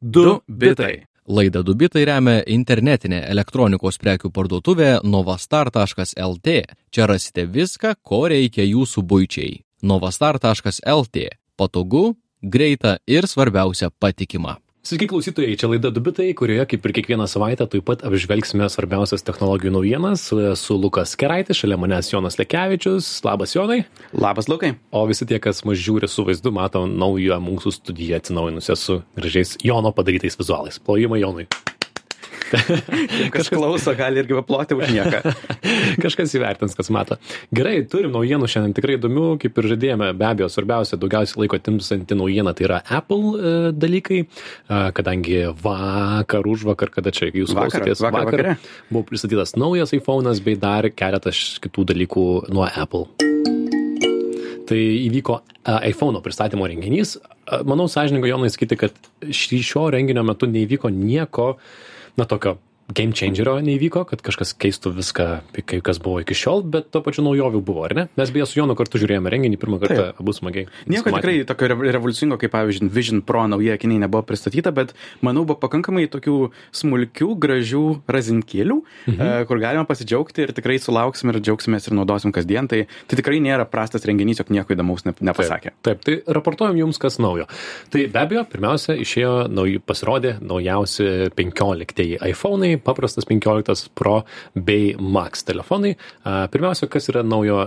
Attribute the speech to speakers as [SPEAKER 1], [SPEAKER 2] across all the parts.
[SPEAKER 1] Du bitai. Laidą Du bitai remia internetinė elektronikos prekių parduotuvė novastar.lt. Čia rasite viską, ko reikia jūsų būčiai. novastar.lt. Patogu, greita ir svarbiausia patikima.
[SPEAKER 2] Sveiki klausytojai, čia laida Dubitai, kurioje kaip ir kiekvieną savaitę taip pat apžvelgsime svarbiausias technologijų naujienas su Lukas Keraitis, šalia manęs Jonas Lekevičius. Labas Jonai.
[SPEAKER 3] Labas Lukai.
[SPEAKER 2] O visi tie, kas mus žiūri su vaizdu, mato naują mūsų studiją atsinaujinusią su gražiais Jono padarytais vizualais. Plojimai Jonui.
[SPEAKER 3] Kas klauso, gali irgi paploti už nieką.
[SPEAKER 2] Kažkas įvertins, kas mato. Gerai, turim naujienų šiandien tikrai įdomių, kaip ir žadėjome, be abejo, svarbiausia, daugiausiai laiko timsanti naujiena tai yra Apple e, dalykai, e, kadangi vakar, už vakar, kada čia jūs
[SPEAKER 3] Vakar,
[SPEAKER 2] klausotės,
[SPEAKER 3] vakar vakare.
[SPEAKER 2] buvo pristatytas naujas iPhone'as bei dar keletas kitų dalykų nuo Apple. Tai įvyko a, iPhone'o pristatymo renginys. A, Manau, sąžininkai Jonai sakyti, kad šio renginio metu neįvyko nieko, na tokio game changerio neįvyko, kad kažkas keistų viską, kai kas buvo iki šiol, bet to pačiu naujovių buvo, ar ne? Mes beje su Jonu kartu žiūrėjome renginį pirmą kartą, abu smagiai.
[SPEAKER 3] Nieko tikrai tokio rev- revoliucingo, kaip pavyzdžiui Vision Pro nauji akiniai nebuvo pristatyta, bet manau buvo pakankamai tokių smulkių, gražių razinkėlių, mhm. kur galima pasidžiaugti ir tikrai sulauksim ir džiaugsimės ir naudosim kasdien. Tai, tai tikrai nėra prastas renginys, jog nieko įdomaus ne, nepasakė.
[SPEAKER 2] Taip, tai raportuojam jums, kas naujo. Tai be abejo, pirmiausia, išėjo, nauji, pasirodė naujausi 15 iPhone'ai, paprastas 15 Pro bei Max telefonai. Pirmiausia, kas yra naujo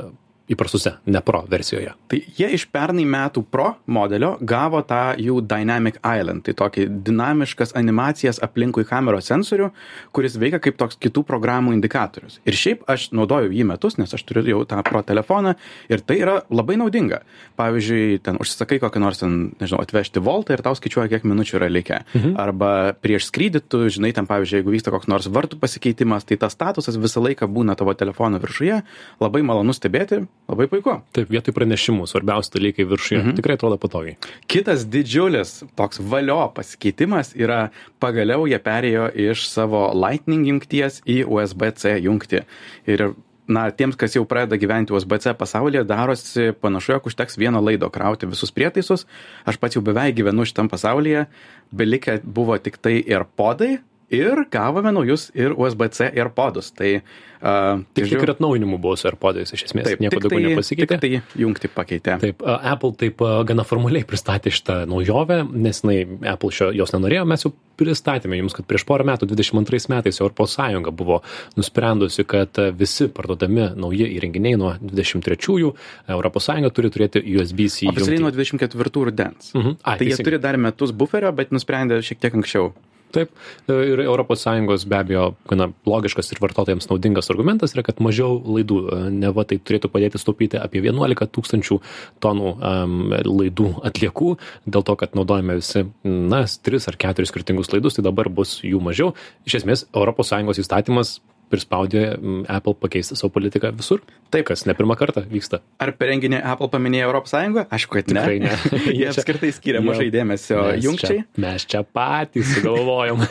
[SPEAKER 2] įprastuose, ne Pro versijoje.
[SPEAKER 3] Tai jie iš pernai metų Pro modelio gavo tą jų Dynamic Island, tai tokį dinamiškas animacijas aplinkui kameros sensorių, kuris veikia kaip toks kitų programų indikatorius. Ir šiaip aš naudoju jį metus, nes aš turiu jau tą Pro telefoną ir tai yra labai naudinga. Pavyzdžiui, ten užsisakai kokį nors, ten, nežinau, atvežti voltą ir tau skaičiuoja, kiek minučių yra likę. Mhm. Arba prieš skrydį tu žinai, ten, pavyzdžiui, jeigu vyksta koks nors vartų pasikeitimas, tai tas statusas visą laiką būna tavo telefono viršuje. Labai malonu stebėti, labai puiku.
[SPEAKER 2] Taip, vietoj pranešimų, svarbiausi dalykai viršuje. Mhm. Tikrai atrodo patogiai.
[SPEAKER 3] Kitas didžiulis toks valio pasikeitimas yra pagaliau jie perėjo iš savo Lightning jungties į USB-C jungtį. Ir na, tiems, kas jau pradeda gyventi USB-C pasaulyje, darosi panašu, jog užteks vieno laido krauti visus prietaisus. Aš pats jau beveik gyvenu šitam pasaulyje, belikę buvo tik tai ir podai. Ir gavome naujus ir USB-C ir podus. Tai, uh,
[SPEAKER 2] Tik tiek ir atnaujinimų buvo su AirPodais, iš esmės.
[SPEAKER 3] Taip,
[SPEAKER 2] nieko
[SPEAKER 3] tik
[SPEAKER 2] daugiau
[SPEAKER 3] tai-
[SPEAKER 2] nepasikeitė.
[SPEAKER 3] Tik tai jungti pakeitė.
[SPEAKER 2] Taip, a, Apple taip a, gana formaliai pristatė šitą naujovę, nes jinai, Apple šio, jos nenorėjo, mes jau pristatėme jums, kad prieš porą metų, 22 metais, Europos Sąjunga buvo nusprendusi, kad visi parduodami nauji įrenginiai nuo 23-ųjų Europos Sąjunga turi turėti USB-C
[SPEAKER 3] Oficialiai nuo 24 rudens.
[SPEAKER 2] Mhm. Ai,
[SPEAKER 3] Tai jie
[SPEAKER 2] teisingai.
[SPEAKER 3] turi dar metus buferio, bet nusprendė šiek tiek anksčiau.
[SPEAKER 2] Taip, ir ES be abejo gana logiškas ir vartotojams naudingas argumentas yra, kad mažiau laidų, e, neva tai turėtų padėti staupyti apie 11 tūkstančių tonų um, laidų atliekų, dėl to, kad naudojame visi, na, 3 ar 4 skirtingus laidus, tai dabar bus jų mažiau. Iš esmės, ES įstatymas prispaudė Apple pakeisti savo politiką visur.
[SPEAKER 3] Taip.
[SPEAKER 2] Kas ne pirmą kartą vyksta.
[SPEAKER 3] Ar per renginį Apple paminėjo Europos Sąjungą? Aišku, kad ne.
[SPEAKER 2] Tikrai ne.
[SPEAKER 3] Jie apskritai skiria mažai dėmesio
[SPEAKER 2] Mes
[SPEAKER 3] jungčiai.
[SPEAKER 2] Čia, mes čia patys sugalvojom.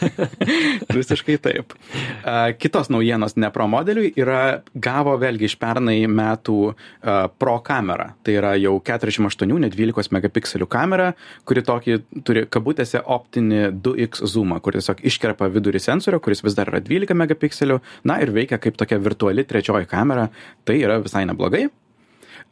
[SPEAKER 3] Visiškai taip. Kitos naujienos ne pro modeliui yra gavo vėlgi iš pernai metų pro kamerą. Tai yra jau 48, ne 12 megapikselių kamera, kuri tokį turi kabutėse optinį 2x zoomą, kur tiesiog iškerpa vidurį sensorio, kuris vis dar yra 12 megapikselių, na ir veikia kaip tokia virtuali trečioji kamera. Tai yra visai neblogai.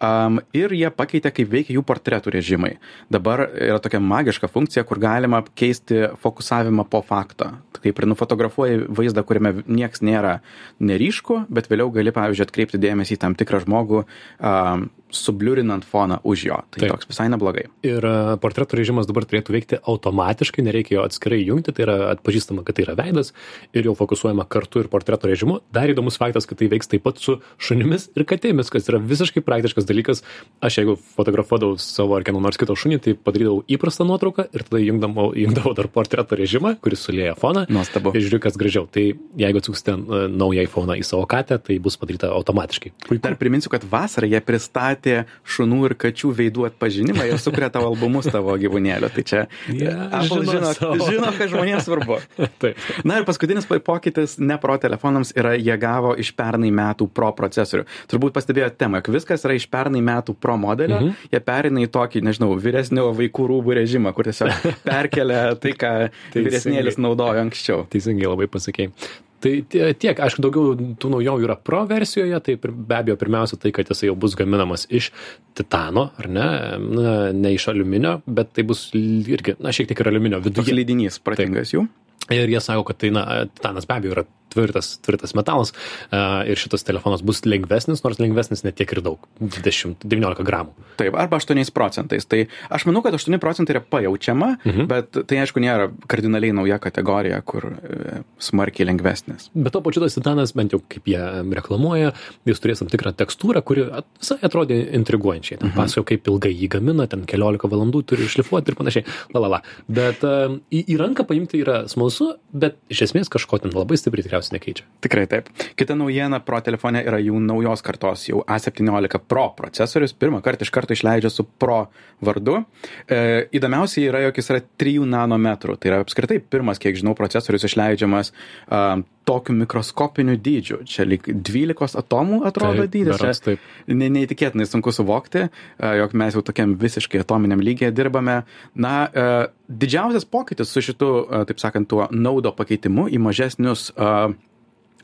[SPEAKER 3] Um, ir jie pakeitė, kaip veikia jų portretų režimai. Dabar yra tokia magiška funkcija, kur galima keisti fokusavimą po fakto. Kaip ir nufotografuoji vaizdą, kuriame nieks nėra neryšku, bet vėliau gali, pavyzdžiui, atkreipti dėmesį į tam tikrą žmogų, um, subliurinant foną už jo. Tai
[SPEAKER 2] Taip.
[SPEAKER 3] Toks visai neblogai.
[SPEAKER 2] Ir e, portreto režimas dabar turėtų veikti automatiškai, nereikia jo atskirai jungti, tai yra atpažįstama, kad tai yra veidas ir jau fokusuojama kartu ir portreto režimu. Dar įdomus faktas, kad tai veiks taip pat su šunimis ir katėmis, kas yra visiškai praktiškas dalykas. Aš jeigu fotografuodavau savo ar kieno nors kito šunį, tai padarydavau įprastą nuotrauką ir tada jungdavau, jungdavau dar portreto režimą, kuris sulėja foną.
[SPEAKER 3] Nuostabu.
[SPEAKER 2] Ir žiūriu, kas gražiau. Tai jeigu atsiųsite e, naują iPhone į savo katę, tai bus padaryta automatiškai. Puiku.
[SPEAKER 3] Dar priminsiu, kad vasarą jie pristatė katė, šunų ir kačių veidų atpažinimą ir sukuria tavo albumus tavo gyvūnėlio. Tai čia
[SPEAKER 2] Yeah,
[SPEAKER 3] Apple
[SPEAKER 2] žino
[SPEAKER 3] žino, žino, kad žmonėms svarbu. Na ir paskutinis po- pokytis ne pro telefonams yra, jie gavo iš pernai metų pro procesorių. Turbūt pastebėjote temą, jog viskas yra iš pernai metų pro modelio, mhm. jie perina į tokį, nežinau, vyresnio vaikų rūbų režimą, kur tiesiog perkelia tai, ką vyresnėlis naudojo anksčiau.
[SPEAKER 2] Teisingai labai pasakėjai. Tai tie- tiek, aišku, daugiau tų naujovių yra pro versijoje, tai be abejo pirmiausia tai, kad jisai jau bus gaminamas iš titano, ar ne, na, ne iš aliuminio, bet tai bus irgi, na, šiek tiek ir aliuminio
[SPEAKER 3] Toks
[SPEAKER 2] viduje.
[SPEAKER 3] lydinys protingas jų.
[SPEAKER 2] Ir jie sako, kad tai, na, titanas be abejo yra tvirtas, tvirtas metalas a, ir šitas telefonas bus lengvesnis, nors lengvesnis net tiek ir daug - 20-19 gramų.
[SPEAKER 3] Taip, arba 8 procentais. Tai aš manau, kad 8 procentai yra pajaučiama, mhm. bet tai aišku nėra kardinaliai nauja kategorija, kur e, smarkiai lengvesnis.
[SPEAKER 2] Bet to pačiu tas titanas, bent jau kaip jie reklamuoja, jis turės tam tikrą tekstūrą, kuri visai atrodė intriguojančiai. Ten pasakojo, kaip ilgai jį gamina, ten keliolika valandų turi išlifuoti ir panašiai. La, la, la. Bet uh, į, į ranką paimti yra smalsu, bet iš esmės kažko ten labai stipriai tikriausiai nekeičia.
[SPEAKER 3] Tikrai taip. Kita naujiena Pro telefone yra jų naujos kartos, jau A17 Pro procesorius. Pirmą kartą iš karto išleidžia su Pro vardu. E, įdomiausia yra, jog jis yra 3 nanometrų. Tai yra apskritai pirmas, kiek žinau, procesorius išleidžiamas a, tokiu mikroskopiniu dydžiu. Čia lik 12 atomų atrodo
[SPEAKER 2] Taip,
[SPEAKER 3] dydis. Čia
[SPEAKER 2] taip.
[SPEAKER 3] ne, neįtikėtinai sunku suvokti, a, jog mes jau tokiam visiškai atominiam lygiai dirbame. Na, a, didžiausias pokytis su šitu, a, taip sakant, tuo naudo pakeitimu į mažesnius a,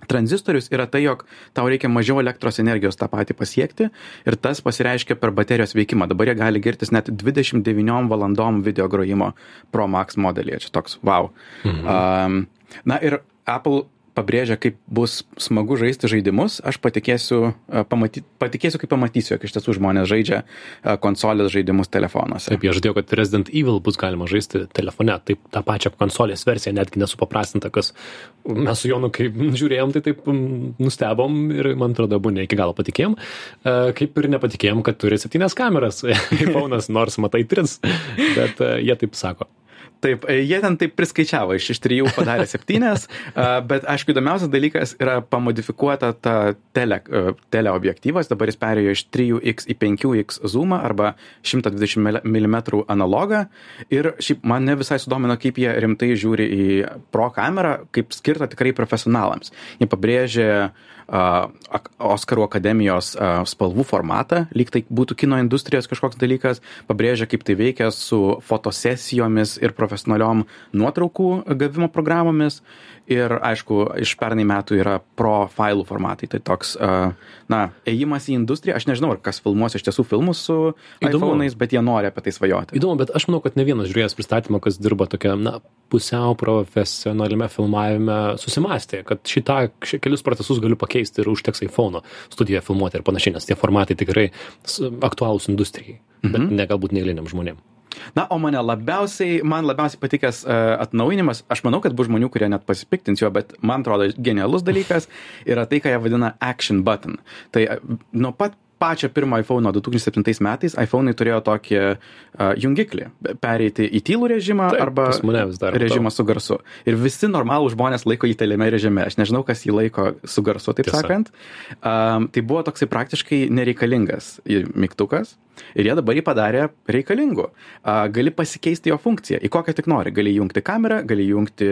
[SPEAKER 3] tranzistorius yra tai, jog tau reikia mažiau elektros energijos tą patį pasiekti ir tas pasireiškia per baterijos veikimą. Dabar jie gali girtis net 29 valandom video grojimo Pro Max modelyje. Čia toks wow. Mhm. Um, na ir Apple pabrėžia, kaip bus smagu žaisti žaidimus, aš patikėsiu, pamaty, patikėsiu kaip pamatysiu, jog iš tiesų žmonės žaidžia konsolės žaidimus telefonuose.
[SPEAKER 2] Taip, jie žadėjo, kad Resident Evil bus galima žaisti telefone, taip tą pačią konsolės versiją, netgi nesupaprastinta, kas mes su Jonu, kai žiūrėjom, tai taip nustebom ir man atrodo, abu ne iki galo patikėjom, kaip ir nepatikėjom, kad turi septynias kameras, iPhone'as, nors matai tris, bet jie taip sako.
[SPEAKER 3] Taip, e, jie ten taip priskaičiavo, iš iš trijų padarė septynes, bet aišku, įdomiausias dalykas yra pamodifikuota ta tele, e, teleobjektyvas, dabar jis perėjo iš 3x į 5x zoomą arba 120 mm analogą ir šiaip man ne visai sudomino, kaip jie rimtai žiūri į pro kamerą, kaip skirta tikrai profesionalams. Jie pabrėžė ak- Oskarų akademijos spalvų formatą, lyg tai būtų kino industrijos kažkoks dalykas, pabrėžia, kaip tai veikia su fotosesijomis ir profesionaliom nuotraukų gavimo programomis. Ir aišku, iš pernai metų yra pro failų formatai. Tai toks, na, ėjimas į industriją. Aš nežinau, ar kas filmuos iš tiesų filmus su iPhone'ais, bet jie nori apie tai svajoti.
[SPEAKER 2] Įdomu, bet aš manau, kad ne vienas žiūrėjęs pristatymą, kas dirba tokia, na, pusiau profesionaliame filmavime, susimastė, kad šitą ši- kelius procesus galiu pakeisti ir užteks iPhone studijoje filmuoti ir panašiai, nes tie formatai tikrai aktualūs industrijai, bet ne galbūt neįliniam žmonėm.
[SPEAKER 3] Na, o mane labiausiai, man labiausiai patikęs uh, atnaujinimas, aš manau, kad bus žmonių, kurie net pasipiktins jo, bet man atrodo genialus dalykas yra tai, ką jie vadina action button. Tai uh, nuo pat pačio pirmo iPhone 2007 metais iPhone'ai turėjo tokį uh, jungiklį - pereiti į tylų režimą
[SPEAKER 2] Taip,
[SPEAKER 3] arba režimą su garsu. Ir visi normalų žmonės laiko jį teliame režime. Aš nežinau, kas jį laiko su garsu, taip
[SPEAKER 2] Tiesa.
[SPEAKER 3] sakant. Um, tai buvo toksai praktiškai nereikalingas mygtukas. Ir jie dabar jį padarė reikalingu. Uh, gali pasikeisti jo funkciją, į kokią tik nori. Gali jungti kamerą, gali jungti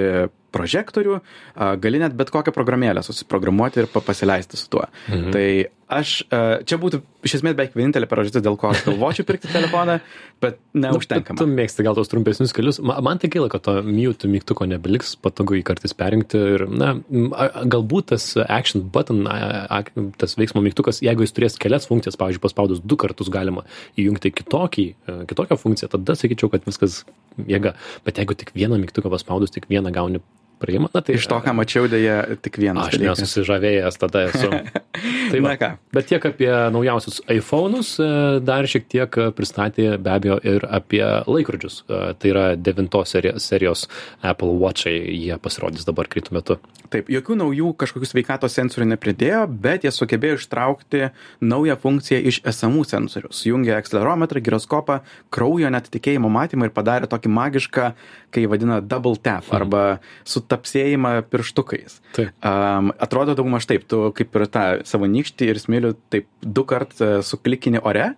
[SPEAKER 3] prožektorių, uh, gali net bet kokią programėlę susiprogramuoti ir pa- pasileisti su tuo. Mhm. Tai aš, uh, čia būtų iš esmės beveik vienintelė priežastis, dėl ko aš galvočiau pirkti telefoną, bet neužtenka.
[SPEAKER 2] Nu, Tu mėgsti gal tos trumpesnius kelius. Ma- Man tai gaila, kad to mute mygtuko nebeliks, patogu jį kartais perinkti ir, na, a- a- galbūt tas action button, a- a- tas veiksmo mygtukas, jeigu jis turės kelias funkcijas, pavyzdžiui, paspaudus du kartus galima įjungti kitokį, e, kitokią funkciją, tada sakyčiau, kad viskas jėga. Bet jeigu tik vieną mygtuką paspaudus, tik vieną gauni praėjimą, na tai
[SPEAKER 3] Iš to, ką mačiau, dėja tik vienas.
[SPEAKER 2] Aš nesusižavėjęs tada esu. tai va.
[SPEAKER 3] ką.
[SPEAKER 2] Bet tiek apie naujausius iPhone'us, e, dar šiek tiek e, pristatė be abejo ir apie laikrodžius. E, Tai yra devintos seri- serijos Apple Watch'ai, jie pasirodys dabar greitų metu.
[SPEAKER 3] Taip, jokių naujų kažkokių sveikatos sensorių nepridėjo, bet jie sugebėjo ištraukti naują funkciją iš esamų sensorių. Sujungė akcelerometrą, giroskopą, kraujo net tikėjimo matymą ir padarė tokį magišką, kai vadina double tap, arba su tapsėjimą pirštukais. Um, atrodo daugmaž taip, tu kaip ir tą savo nykštį ir smilių taip du kart e, suklikini ore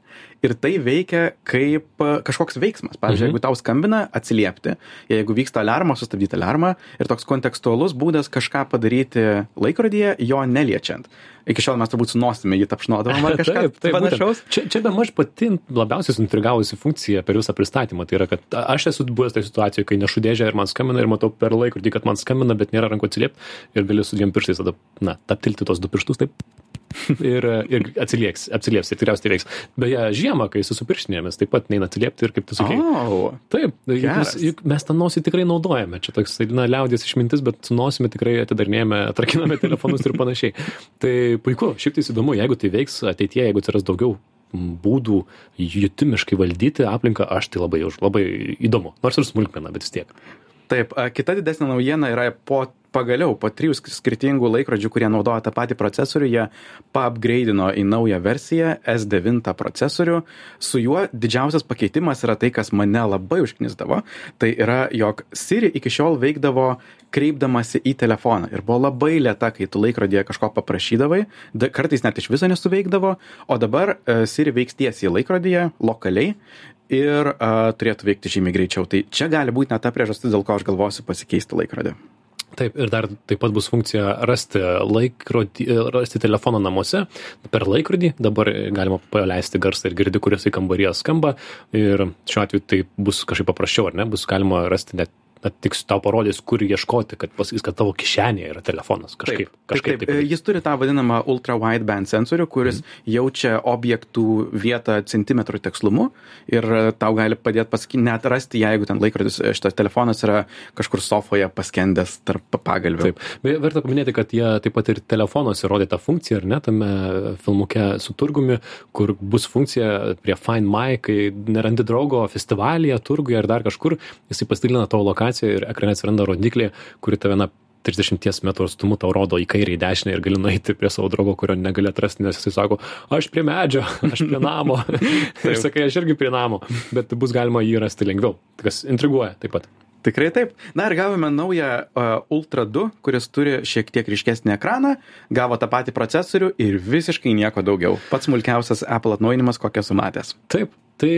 [SPEAKER 3] ir tai veikia kaip e, kažkoks veiksmas. Pavyzdžiui,
[SPEAKER 2] Mhm.
[SPEAKER 3] jeigu tau skambina, atsiliepti, jeigu vyksta alarmas, sustabdyti alarmą ir toks kontekstualus būdas kažką padaryti laikrodyje, jo neliečiant. Iki šiol mes turbūt su nosimi jį tapšnodavom ar kažką
[SPEAKER 2] Taip, taip,
[SPEAKER 3] panašaus.
[SPEAKER 2] būtent. Čia, čia be maž pati labiausiai suintrigavusi funkcija per visą pristatymą. Tai yra, kad aš esu buvęs toje situacijoje, kai nešu dėžę ir man skambina ir matau per laikrodį, kad man skambina, bet nėra rankų atsiliepti ir galiu su dviem pirštais tada, na, taptilti tos du pirštus taip. ir, ir atsilieps, atsilieps ir tikriausiai tai veiks. Beje, žiemą, kai su pirštinėmis, taip pat neina atsiliepti ir kaip tu sakai.
[SPEAKER 3] O,
[SPEAKER 2] Taip, juk, mes- juk mes tą nosį tikrai naudojame. Čia toks, na, liaudės išmintis, bet su nosimi tikrai atidarnėjame, atrakiname telefonus ir panašiai. Tai puiku, šiaip tai įdomu, jeigu tai veiks ateityje, jeigu atsiras daugiau būdų jutimiškai valdyti aplinką, aš tai labai, už- labai įdomu. Nors ir smulkmena, bet vis tiek.
[SPEAKER 3] Taip, kita didesnė naujiena yra po pagaliau po trijų sk- skirtingų laikrodžių, kurie naudoja tą patį procesorių, jie paapgreidino į naują versiją S9 procesorių. Su juo didžiausias pakeitimas yra tai, kas mane labai užknisdavo. Tai yra, jog Siri iki šiol veikdavo kreipdamasi į telefoną ir buvo labai lėta, kai tu laikrodėje kažko paprašydavai, da, kartais net iš viso nesuveikdavo, o dabar e, Siri veiks tiesiai laikrodėje, lokaliai ir uh, turėtų veikti žymiai greičiau. Tai čia gali būti net ta priežastis, dėl ko aš galvosiu pasikeisti laikrodį.
[SPEAKER 2] Taip, ir dar taip pat bus funkcija rasti laikrodį, rasti telefoną namuose per laikrodį. Dabar galima paleisti garsą ir girdi, kuriuose kambaryje skamba. Ir šiuo atveju tai bus kažkaip paprasčiau, ar ne? Bus galima rasti net na, tik tau parodys, kur ieškoti, kad pasakys, kad tavo kišenėje yra telefonas. Kažkaip.
[SPEAKER 3] Taip,
[SPEAKER 2] kažkaip
[SPEAKER 3] taip, taip. Jis turi tą vadinamą ultra wideband sensorių, kuris mm. jaučia objektų vietą centimetrų tikslumu ir tau gali padėti pasakyti, net rasti, jeigu ten laikrodis, šitas telefonas yra kažkur sofoje paskendęs tarp pagalvių.
[SPEAKER 2] Taip. Verta paminėti, kad jie taip pat ir telefonuose rodė tą funkciją, ar ne, tame filmuke su turgumi, kur bus funkcija prie Find My, kai nerandi draugo festivalyje, turguje ar dar kažkur, jisai pasidalina tavo lokaciją ir ekrane atsiranda rodiklė, kuri tave na 30 metrų atstumu tau rodo į kairę, į dešinę ir gali nueiti prie savo draugo, kurio negali atrasti, nes jisai sako, aš prie medžio, aš prie namo. ir sakai, aš irgi prie namo, bet bus galima jį rasti lengviau, kas intriguoja taip pat.
[SPEAKER 3] Tikrai taip. Na ir gavome naują uh, Ultra 2, kuris turi šiek tiek ryškesnį ekraną, gavo tą patį procesorių ir visiškai nieko daugiau. Pats smulkiausias Apple atnaujinimas, kokią sumatęs.
[SPEAKER 2] Taip, tai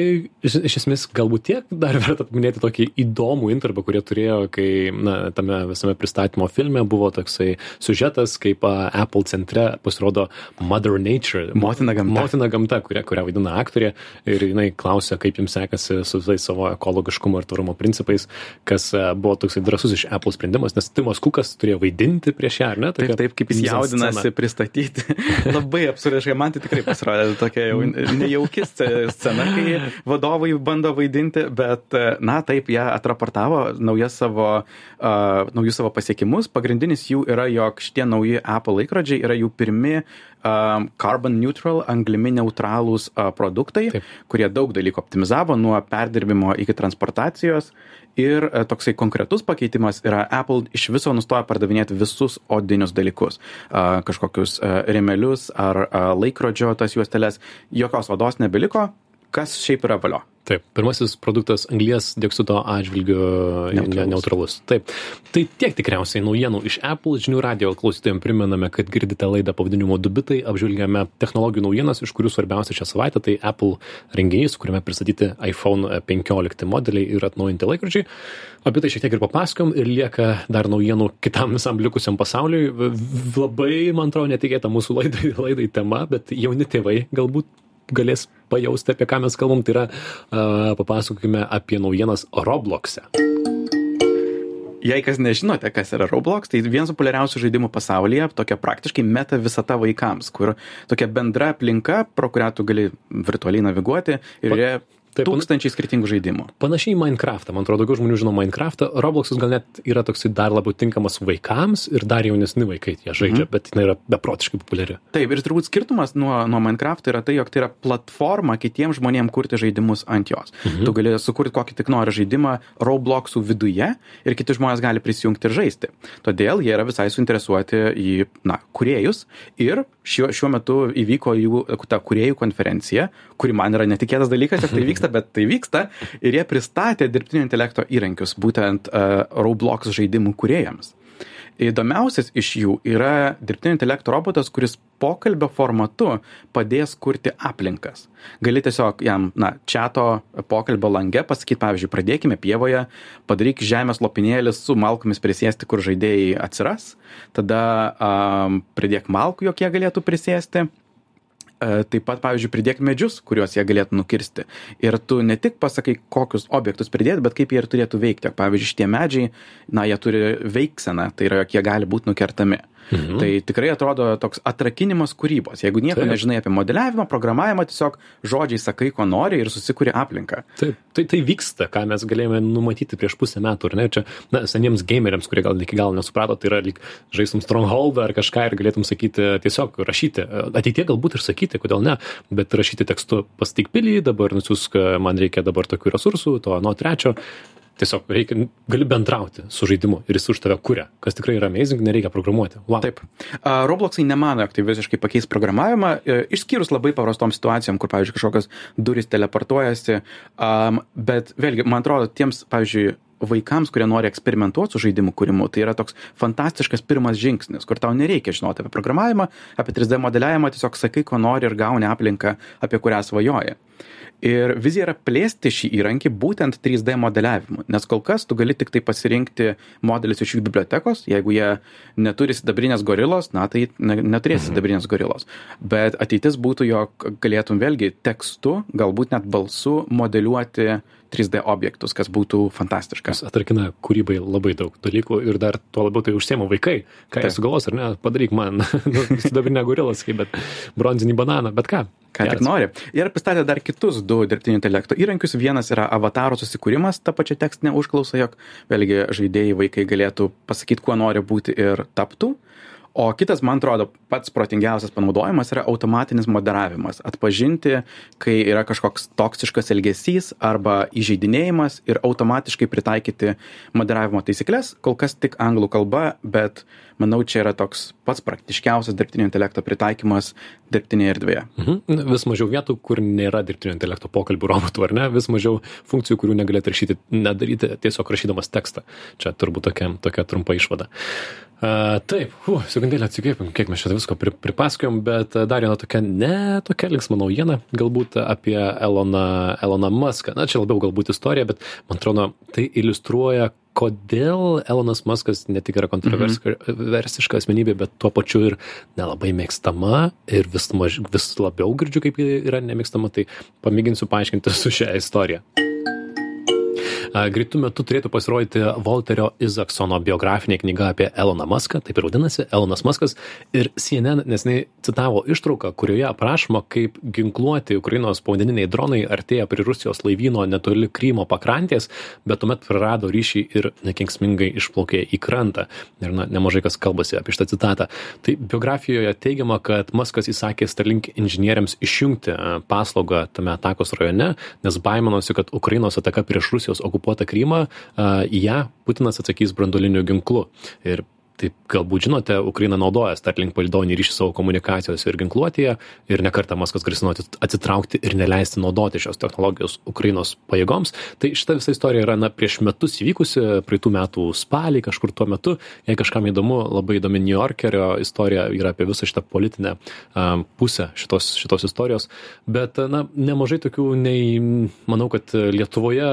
[SPEAKER 2] iš, iš esmės galbūt tiek dar verta paminėti tokį įdomų intervą, kurie turėjo, kai na, tame visame pristatymo filme buvo toksai sužetas, kaip Apple centre pasirodo Mother Nature.
[SPEAKER 3] Motina gamta.
[SPEAKER 2] Motina gamta, kurią, kurią vaidina aktorė ir jinai klausia, kaip jums sekasi su visais savo ekologiškumo ir tvarumo principais, kas buvo toksai drasus iš Apple sprendimas, nes Timas Kukas turėjo vaidinti prieš ją, ar ne?
[SPEAKER 3] Taip,
[SPEAKER 2] Tokia
[SPEAKER 3] taip, kaip jis jaudinasi pristatyti. Labai absurdiškai, man tai tikrai pasirodė tokia jau nejauki sce- scena, kai vadovai bando vaidinti, bet, na, taip, jie atraportavo savo, uh, naujus savo pasiekimus. Pagrindinis jų yra, jog šitie nauji Apple laikrodžiai yra jų pirmi um, carbon neutral, anglimi neutralūs uh, produktai,
[SPEAKER 2] Taip.
[SPEAKER 3] kurie daug dalykų optimizavo nuo perdirbimo iki transportacijos. Ir e, toksai konkretus pakeitimas yra Apple iš viso nustoja pardavinėti visus odinius dalykus. A, kažkokius a, remelius ar a, laikrodžio tas juosteles. Jokios odos nebeliko, kas šiaip yra valio.
[SPEAKER 2] Taip, pirmasis produktas anglies dioksido atžvilgiu
[SPEAKER 3] Neutralus.
[SPEAKER 2] neutralus. neutralus. Taip. Tai tiek tikriausiai naujienų iš Apple žinių radio klausytojams primename, kad girdite laidą pavadinimu Dubitai, apžvelgiame technologijų naujienas, iš kurių svarbiausia šią savaitę tai Apple renginys, kuriame pristatyti iPhone 15 modeliai ir atnaujinti laikrodžiai. Apie tai šiek tiek ir papasakom ir lieka dar naujienų kitam visam likusiam pasauliui. Labai, man atrodo, netikėta mūsų laidai, laidai tema, bet jauni tėvai galbūt galės pajausti, apie ką mes kalbam, tai yra uh, papasakokime apie naujienas Robloxe.
[SPEAKER 3] Jei kas nežinote, kas yra Roblox, tai vienas populiariausių žaidimų pasaulyje, tokia praktiškai meta visata vaikams, kur tokia bendra aplinka, pro kurią tu gali virtualiai naviguoti ir yra
[SPEAKER 2] taip,
[SPEAKER 3] tūkstančiai skirtingų žaidimų.
[SPEAKER 2] Panašiai į Minecraftą, man atrodo, daugiau žmonių žino Minecraftą, Robloxas gal net yra toksai dar labiau tinkamas vaikams ir dar jaunesni vaikai ją žaidžia, mhm. bet jinai yra beprotiškai populiari.
[SPEAKER 3] Taip, ir turbūt skirtumas nuo, nuo Minecraft yra tai, jog tai yra platforma kitiems žmonėms kurti žaidimus ant jos. Mhm. Tu gali sukurti kokį tik nori žaidimą Robloxų viduje ir kiti žmonės gali prisijungti ir žaisti. Todėl jie yra visai suinteresuoti į, na, kuriejus ir šiuo, šiuo metu įvyko jų ta kuriejų konferencija, kuri man yra netikėtas dalykas, jog tai vyksta, bet tai vyksta. Ir jie pristatė dirbtinio intelekto įrankius būtent uh, Roblox žaidimų kuriejams. įdomiausias iš jų yra dirbtinio intelekto robotas kuris pokalbio formatu padės kurti aplinkas. Gali tiesiog jam na čiato pokalbio lange pasakyt pavyzdžiui pradėkime pievoje padaryk žemės lopinėlį su malkomis prisėsti kur žaidėjai atsiras. Tada am pridėk malkų jog jie galėtų prisėsti taip pat, pavyzdžiui, pridėk medžius, kuriuos jie galėtų nukirsti. Ir tu ne tik pasakai, kokius objektus pridėti, bet kaip jie ir turėtų veikti. Pavyzdžiui, šitie medžiai, na, jie turi veikseną, tai yra, jog jie gali būti nukertami. Mhm. Tai tikrai atrodo toks atrakinimas kūrybos. Jeigu nieko
[SPEAKER 2] Taip.
[SPEAKER 3] nežinai apie modeliavimą, programavimą, tiesiog žodžiai sakai, ko nori ir susikūri aplinką.
[SPEAKER 2] Taip, tai, tai vyksta, ką mes galėjome numatyti prieš pusę metų, ar ne? Čia, na, seniems gameriams, kurie gal iki galo nesuprato, tai yra lyg žaistum Strongholdą ar kažką ir galėtum sakyti, tiesiog rašyti. Ateitie galbūt ir sakyti, kodėl ne, bet rašyti tekstu pasteik pilį, dabar nusiusk, man reikia dabar tokių resursų, to nuo trečio. Tiesiog reikia, gali bendrauti su žaidimu ir jis už tave kuria, kas tikrai yra amazing, nereikia programuoti. Wow.
[SPEAKER 3] Taip. A, Robloxai nemano, jog tai visiškai pakeis programavimą, e, išskyrus labai paprastom situacijom, kur, pavyzdžiui, kažkokios durys teleportuojasi, um, bet vėlgi, man atrodo, tiems, pavyzdžiui, vaikams, kurie nori eksperimentuoti su žaidimų kūrimu, tai yra toks fantastiškas pirmas žingsnis, kur tau nereikia žinoti apie programavimą, apie 3D modeliavimą, tiesiog sakai, ko nori ir gauni aplinką, apie kurią svajoji. Ir vizija yra plėsti šį įrankį būtent 3D modeliavimu, nes kol kas tu gali tik tai pasirinkti modelius iš jų bibliotekos, jeigu jie neturi sidabrinės gorilos, na tai ne, neturės sidabrinės gorilos. Bet ateitis būtų, jog galėtum vėlgi tekstu, galbūt net balsu modeliuoti 3D objektus, kas būtų fantastiška.
[SPEAKER 2] Kas atrakina kūrybai labai daug dalykų ir dar tuo labiau tai užsiema vaikai. Ką jie
[SPEAKER 3] Taip.
[SPEAKER 2] sugalvos, ar ne? Padaryk man, nu, sidabrinę gorilą, sakai, bet bronzinį bananą, bet ką.
[SPEAKER 3] Ką tik
[SPEAKER 2] Geras.
[SPEAKER 3] nori. Ir pristatė dar kitus du dirbtinio intelekto įrankius. Vienas yra avataro susikūrimas, ta pačia tekstinė užklausa, jog vėlgi žaidėjai vaikai galėtų pasakyti, kuo nori būti ir taptų. O kitas, man atrodo, pats protingiausias panaudojimas yra automatinis moderavimas. Atpažinti, kai yra kažkoks toksiškas elgesys arba įžeidinėjimas ir automatiškai pritaikyti moderavimo taisyklės. Kol kas tik anglų kalba, bet manau, čia yra toks pats praktiškiausias dirbtinio intelekto pritaikymas dirbtinėje erdvėje.
[SPEAKER 2] Mhm. Vis mažiau vietų, kur nėra dirbtinio intelekto pokalbių robotų, ar ne? Vis mažiau funkcijų, kurių negalėtų rašyti, nedaryti tiesiog rašydamas tekstą. Čia turbūt tokia, tokia trumpa išvada. Uh, taip, uh, sekundėlę atsikvėpim, kiek mes čia visko pri, pripasakojom, bet dar viena tokia, ne tokia linksma naujiena, galbūt apie Eloną, Eloną Muską. Na, čia labiau galbūt istorija, bet man atrodo, tai iliustruoja, kodėl Elonas Muskas ne tik yra kontroversiška asmenybė, bet tuo pačiu ir nelabai mėgstama ir vis, maž, vis labiau girdžiu, kaip yra nemėgstama, tai pamėginsiu paaiškinti su šią istoriją. Greitų metų turėtų pasirodyti Volterio Izaksono biografinė knyga apie Eloną Muską, taip ir vadinasi, Elonas Muskas. Ir CNN nesnei citavo ištrauką, kurioje aprašoma, kaip ginkluoti Ukrainos povandeniniai dronai artėja prie Rusijos laivyno netoli Krymo pakrantės, bet tuomet prarado ryšį ir nekenksmingai išplaukė į krantą. Ir na, nemažai kas kalbasi apie šitą citatą. Tai biografijoje teigiama, kad Muskas įsakė Starlink inžinieriams išjungti paslaugą tame atakos rajone, nes baiminosi, kad Ukrainos ataka prieš Rusijos okupuotą Krymą, į ją Putinas atsakys brandoliniu ginklu. Ir taip galbūt žinote, Ukraina naudoja Starlink palidoninį ryšį savo komunikacijos ir ginkluotėje ir nekartą Maskvas grasino atsit- atsitraukti ir neleisti naudoti šios technologijos Ukrainos pajėgoms. Tai šita visa istorija yra na, prieš metus įvykusi, praeitų metų spalį kažkur tuo metu. Jei kažkam įdomu, labai įdomi New Yorkerio istorija yra apie visą šitą politinę um, pusę šitos, šitos istorijos. Bet na, nemažai tokių, nei, manau, kad Lietuvoje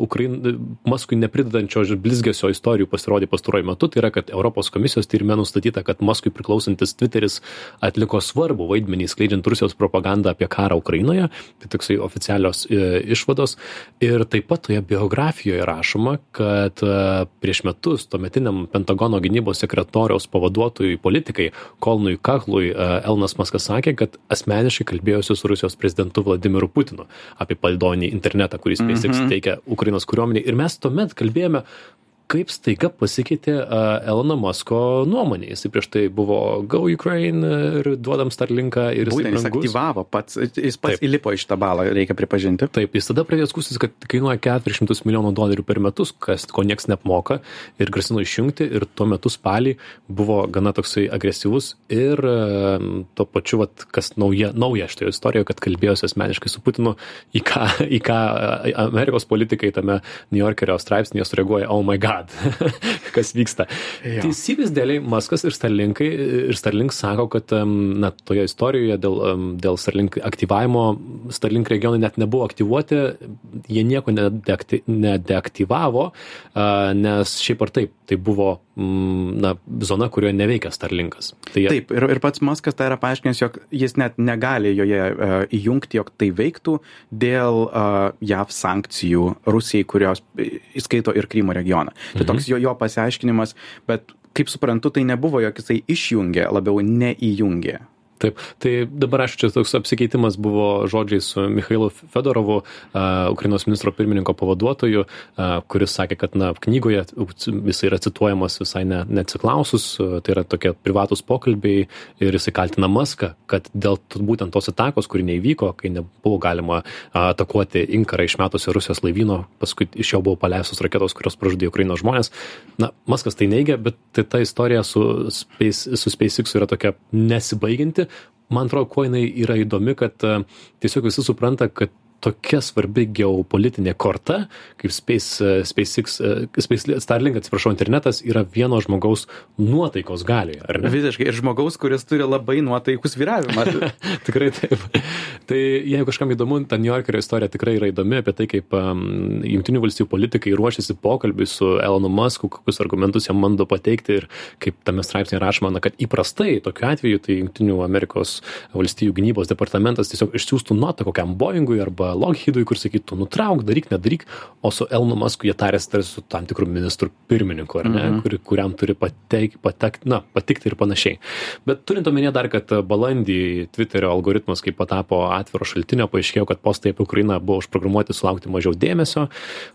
[SPEAKER 2] Ukrain, Maskui nepridedančio blizgesio istorijų pasirodė pastaruoju metu. Tai yra, kad Europos komisijos tyrime nustatyta, kad Maskui priklausantis Twitteris atliko svarbų vaidmenį skleidžiant Rusijos propagandą apie karą Ukrainoje. Tai toksai oficialios e, išvados. Ir taip pat toje biografijoje rašoma, kad e, prieš metus tuometiniam Pentagono gynybos sekretoriaus pavaduotojui politikai Kolnui Kaklui e, Elnas Maskas sakė, kad asmeniškai kalbėjosi su Rusijos prezidentu Vladimiru Putinu apie palidonį internetą, kurį SpaceX
[SPEAKER 3] Mhm.
[SPEAKER 2] teikia Ukrainos kariuomeniai. Ir mes tuomet kalbėjome, kaip staiga pasikeitė Elono Musko nuomonė. Jis prieš tai buvo Go Ukraine ir duodam Starlinką ir jis
[SPEAKER 3] jis aktyvavo pats, jis pats
[SPEAKER 2] Taip.
[SPEAKER 3] įlipo į šitą balą, reikia pripažinti.
[SPEAKER 2] Taip, jis tada pradėjo skūstis, kad kainuoja 400 milijonų dolerių per metus, kas ko nieks neapmoka ir grasino išjungti ir tuo metu spalį buvo gana toksai agresyvus ir tuo pačiu, vat, kas nauja, nauja šitoje istorijoje, kad kalbėjosi asmeniškai su Putinu, į ką, į ką Amerikos politikai tame New Yorkerio straipsnėje sureaguoja, oh my god, god, kas vyksta.
[SPEAKER 3] Jo.
[SPEAKER 2] Teisybės dėliai Maskas ir Starlinkai, ir Starlink sako, kad na, toje istorijoje dėl, dėl Starlink aktyvavimo Starlink regionai net nebuvo aktyvuoti, jie nieko nedeaktyvavo, nes šiaip ar taip, tai buvo na, zona, kurioje neveikia Starlinkas. Tai jie-
[SPEAKER 3] Taip, ir, ir pats Maskas tai yra paaiškinęs, jog jis net negali joje uh, įjungti, jog tai veiktų dėl uh, JAV sankcijų Rusijai, kurios e, įskaito ir Krymo regioną. Tai toks jo, jo pasiaiškinimas, bet kaip suprantu, tai nebuvo, jog jisai išjungė, labiau neįjungė.
[SPEAKER 2] Taip, tai dabar aš čia toks apsikeitimas buvo žodžiai su Mikhailu Fedorovu, uh, Ukrainos ministro pirmininko pavaduotoju, uh, kuris sakė, kad na, knygoje jis yra cituojamas visai ne, neatsiklausus, uh, tai yra tokie privatus pokalbiai ir jisai kaltina Maską, kad dėl būtent tos atakos, kuri neįvyko, kai nebuvo galima uh, atakuoti Inkarą išmetusio Rusijos laivyno, paskui iš jo buvo paleistos raketos, kurios pražudė Ukrainos žmonės. Na, Maskas tai neigia, bet tai ta istorija su, Space, su SpaceX yra tokia nesibaigianti man atrodo, kuo jinai yra įdomi, kad e, tiesiog visi supranta, kad tokia svarbi geopolitinė korta, kaip Space, e, SpaceX, e, Space, Starlink, atsiprašau, internetas yra vieno žmogaus nuotaikos galioje, ar ne?
[SPEAKER 3] Visiškai. Ir žmogaus, kuris turi labai nuotaikus vyravimą.
[SPEAKER 2] tikrai taip. Tai jeigu kažkam įdomu, ta New Yorkerio istorija tikrai yra įdomi apie tai, kaip um, Junktinių valstybių politikai ruošiasi pokalbį su Elonu Musku, kokius argumentus jam bando pateikti ir kaip tame straipsnėje rašoma, na, kad įprastai tokiu atveju tai Junktinių Amerikos valstybių gynybos departamentas tiesiog išsiųstų notą kokiam Boeingui arba Lockheedui, kur sakytų, nutrauk, daryk, nedaryk, o su Elonu Musku jie tarėsi tarsi su tam tikru ministru pirmininku, ar ne, mm -hmm. kuri, kuriam turi pateik, patek, na, patikti ir panašiai. Bet turint omenyje dar, kad balandį Twitterio algoritmas, kai patapo atviro šaltinio, paaiškėjo, kad postai apie Ukrainą buvo užprogramuoti sulaukti mažiau dėmesio,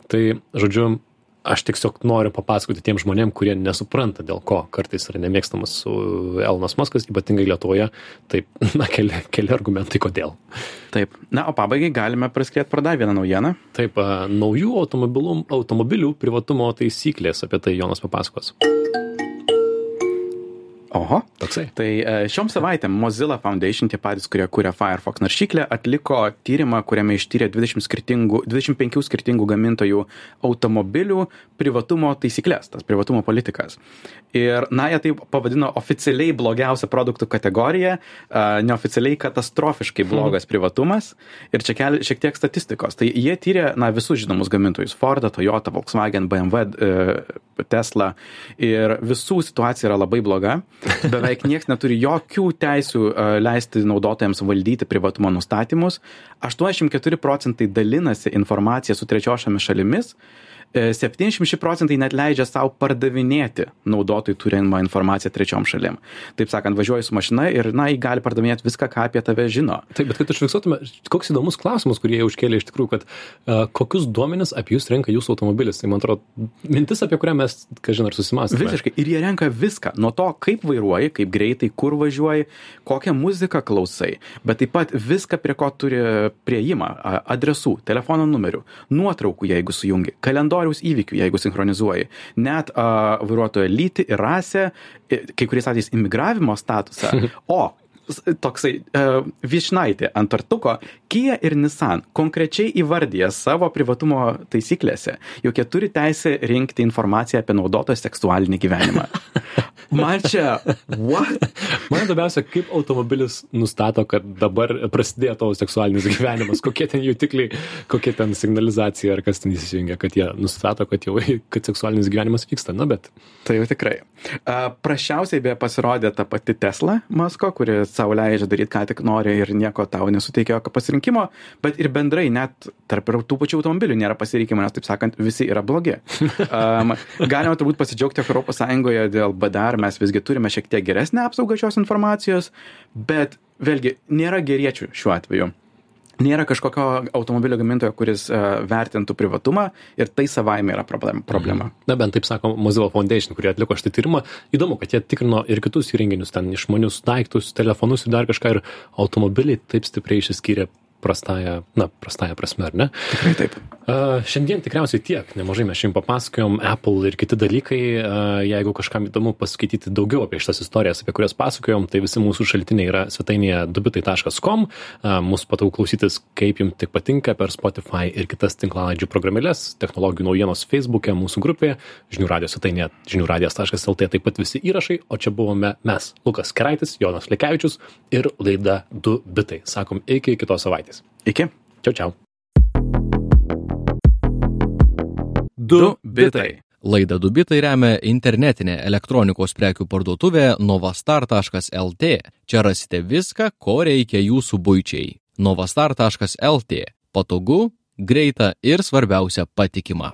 [SPEAKER 2] tai, žodžiu, aš tiesiog noriu papasakoti tiem žmonėm, kurie nesupranta, dėl ko kartais yra nemėgstamas Elonas Maskas, ypatingai Lietuvoje. Taip, na, keli, keli argumentai, kodėl.
[SPEAKER 3] Taip. Na, o pabaigai galime praskėti pro dar vieną naujieną.
[SPEAKER 2] Taip, naujų automobilių, automobilių privatumo taisyklės, apie tai Jonas papasakos.
[SPEAKER 3] Oho.
[SPEAKER 2] Toksai.
[SPEAKER 3] Tai e, šiom savaitėm Mozilla Foundation, tie patys, kurie kūrė Firefox naršyklę, atliko tyrimą, kuriame ištyrė 20 skirtingų, 25 skirtingų gamintojų automobilių privatumo taisyklės, tas privatumo politikas. Ir, na, jie tai pavadino oficialiai blogiausia produktų kategorija, e, neoficialiai katastrofiškai blogas privatumas. Ir čia keli šiek tiek statistikos. Tai jie tyrė, na, visus žinomus gamintojus - Ford, Toyota, Volkswagen, BMW, e, Tesla. Ir visų situacija yra labai bloga. Beveik niekas neturi jokių teisių leisti naudotojams valdyti privatumo nustatymus. 84 procentai dalinasi informaciją su trečiosiomis šalimis. E, 76 procentai net leidžia savo pardavinėti naudotojų turimą informaciją trečiom šalim. Taip sakant, važiuoji su mašina ir, na, jį gali pardavinėti viską, ką apie tave žino.
[SPEAKER 2] Taip, bet kad užfiksuotume, koks įdomus klausimas, kurį jie užkėlė iš tikrųjų, kad uh, kokius duomenis apie jūs renka jūsų automobilis. Tai man atrodo, mintis, apie kurią mes, kažin ar susimastome.
[SPEAKER 3] Visiškai. Ir jie renka viską. Nuo to, kaip vairuoji, kaip greitai, kur važiuoji, kokią muziką klausai, bet taip pat viską, prie ko turi prieimą adresų, telefono numerių, nuotraukų, jeigu sujungi, kalendoriaus įvykių, jeigu sinchronizuoji, net a, vairuotojo lytį ir rasę, kai kuriais atvejais imigravimo statusą. O toksai uh, višnaitė ant artuko, Kia ir Nissan konkrečiai įvardyja savo privatumo taisyklėse, jog jie turi teisę rinkti informaciją apie naudotojo seksualinį gyvenimą. Man čia, what?
[SPEAKER 2] Man įdomiausia, kaip automobilis nustato, kad dabar prasidėjo tavo seksualinis gyvenimas, kokie ten jutikliai, kokia ten signalizacija ar kas ten įsijungia, kad jie nustato, kad jau kad seksualinis gyvenimas vyksta. Na, bet
[SPEAKER 3] Tai jau tikrai. Uh, prašiausiai beje pasirodė ta pati Tesla Masko, kuri savo leidžia daryti, ką tik nori ir nieko tau nesuteikia jokio pasirinkimo, bet ir bendrai net tarp tų pačių automobilių nėra pasirinkimo, nes taip sakant, visi yra blogi. Um, galima turbūt pasidžiaugti, jog Europos Sąjungoje dėl BDR mes visgi turime šiek tiek geresnę apsaugą šios informacijos, bet vėlgi nėra geriečių šiuo atveju. Nėra kažkokio automobilio gamintojo, kuris uh, vertintų privatumą ir tai savaime yra problem, problema.
[SPEAKER 2] Na, bent taip sako Mozilla Foundation, kurie atliko šitą tyrimą. Įdomu, kad jie tikrino ir kitus įrenginius, ten išmanius daiktus, telefonus ir dar kažką, ir automobiliai taip stipriai išsiskyrė prastąją, na, prastąją prasme, ar ne?
[SPEAKER 3] Tikrai taip.
[SPEAKER 2] Uh, šiandien tikriausiai tiek, nemažai mes šiandien papasakojom, Apple ir kiti dalykai, uh, jeigu kažkam įdomu paskaityti daugiau apie šitas istorijas, apie kurias pasakojom, tai visi mūsų šaltiniai yra svetainėje dubitai.com, uh, mūsų patau klausytis, kaip jums tik patinka per Spotify ir kitas tinklalaidžių programėlės, technologijų naujienos Facebook'e, mūsų grupėje, žinių radijos svetainėje, žinių radijas.lt taip pat visi įrašai, o čia buvome mes, Lukas Keraitis, Jonas Lekevičius ir laida 2 bitai. Sakom, iki kitos savaitės.
[SPEAKER 3] Iki.
[SPEAKER 2] Čiau, čiau.
[SPEAKER 1] 2 bitai. Laidą 2 bitai remia internetinė elektronikos prekių parduotuvė novastar.lt. Čia rasite viską, ko reikia jūsų būčiai. novastar.lt. Patogu, greita ir svarbiausia patikima.